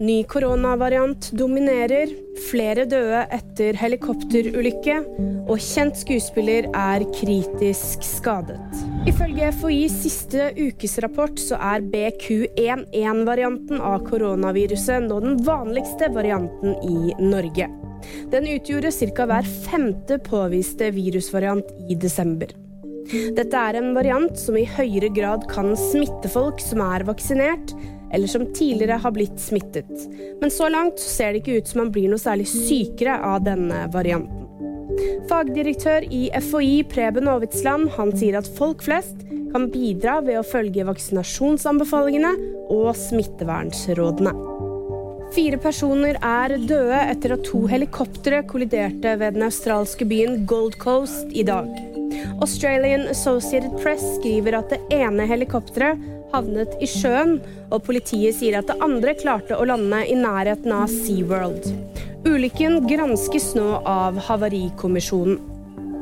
Ny koronavariant dominerer, flere døde etter helikopterulykke, og kjent skuespiller er kritisk skadet. Ifølge FHIs siste ukesrapport så er BQ11-varianten av koronaviruset nå den vanligste varianten i Norge. Den utgjorde ca. hver femte påviste virusvariant i desember. Dette er en variant som i høyere grad kan smitte folk som er vaksinert, eller som tidligere har blitt smittet. Men så langt ser det ikke ut som man blir noe særlig sykere av denne varianten. Fagdirektør i FHI Preben Aavitsland han sier at folk flest kan bidra ved å følge vaksinasjonsanbefalingene og smittevernrådene. Fire personer er døde etter at to helikoptre kolliderte ved den australske byen Gold Coast i dag. Australian Associated Press skriver at det ene helikopteret havnet i sjøen, og politiet sier at det andre klarte å lande i nærheten av SeaWorld. Ulykken granskes nå av Havarikommisjonen.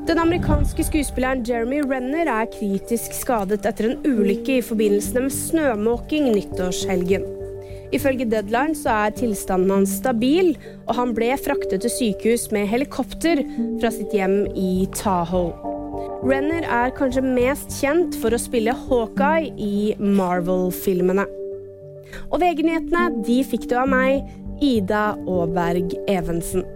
Den amerikanske skuespilleren Jeremy Renner er kritisk skadet etter en ulykke i forbindelse med snømåking nyttårshelgen. Ifølge Deadline så er tilstanden hans stabil, og han ble fraktet til sykehus med helikopter fra sitt hjem i Tahoe. Renner er kanskje mest kjent for å spille Hawkeye i Marvel-filmene. Og VG-nyhetene de fikk du av meg, Ida Aaberg Evensen.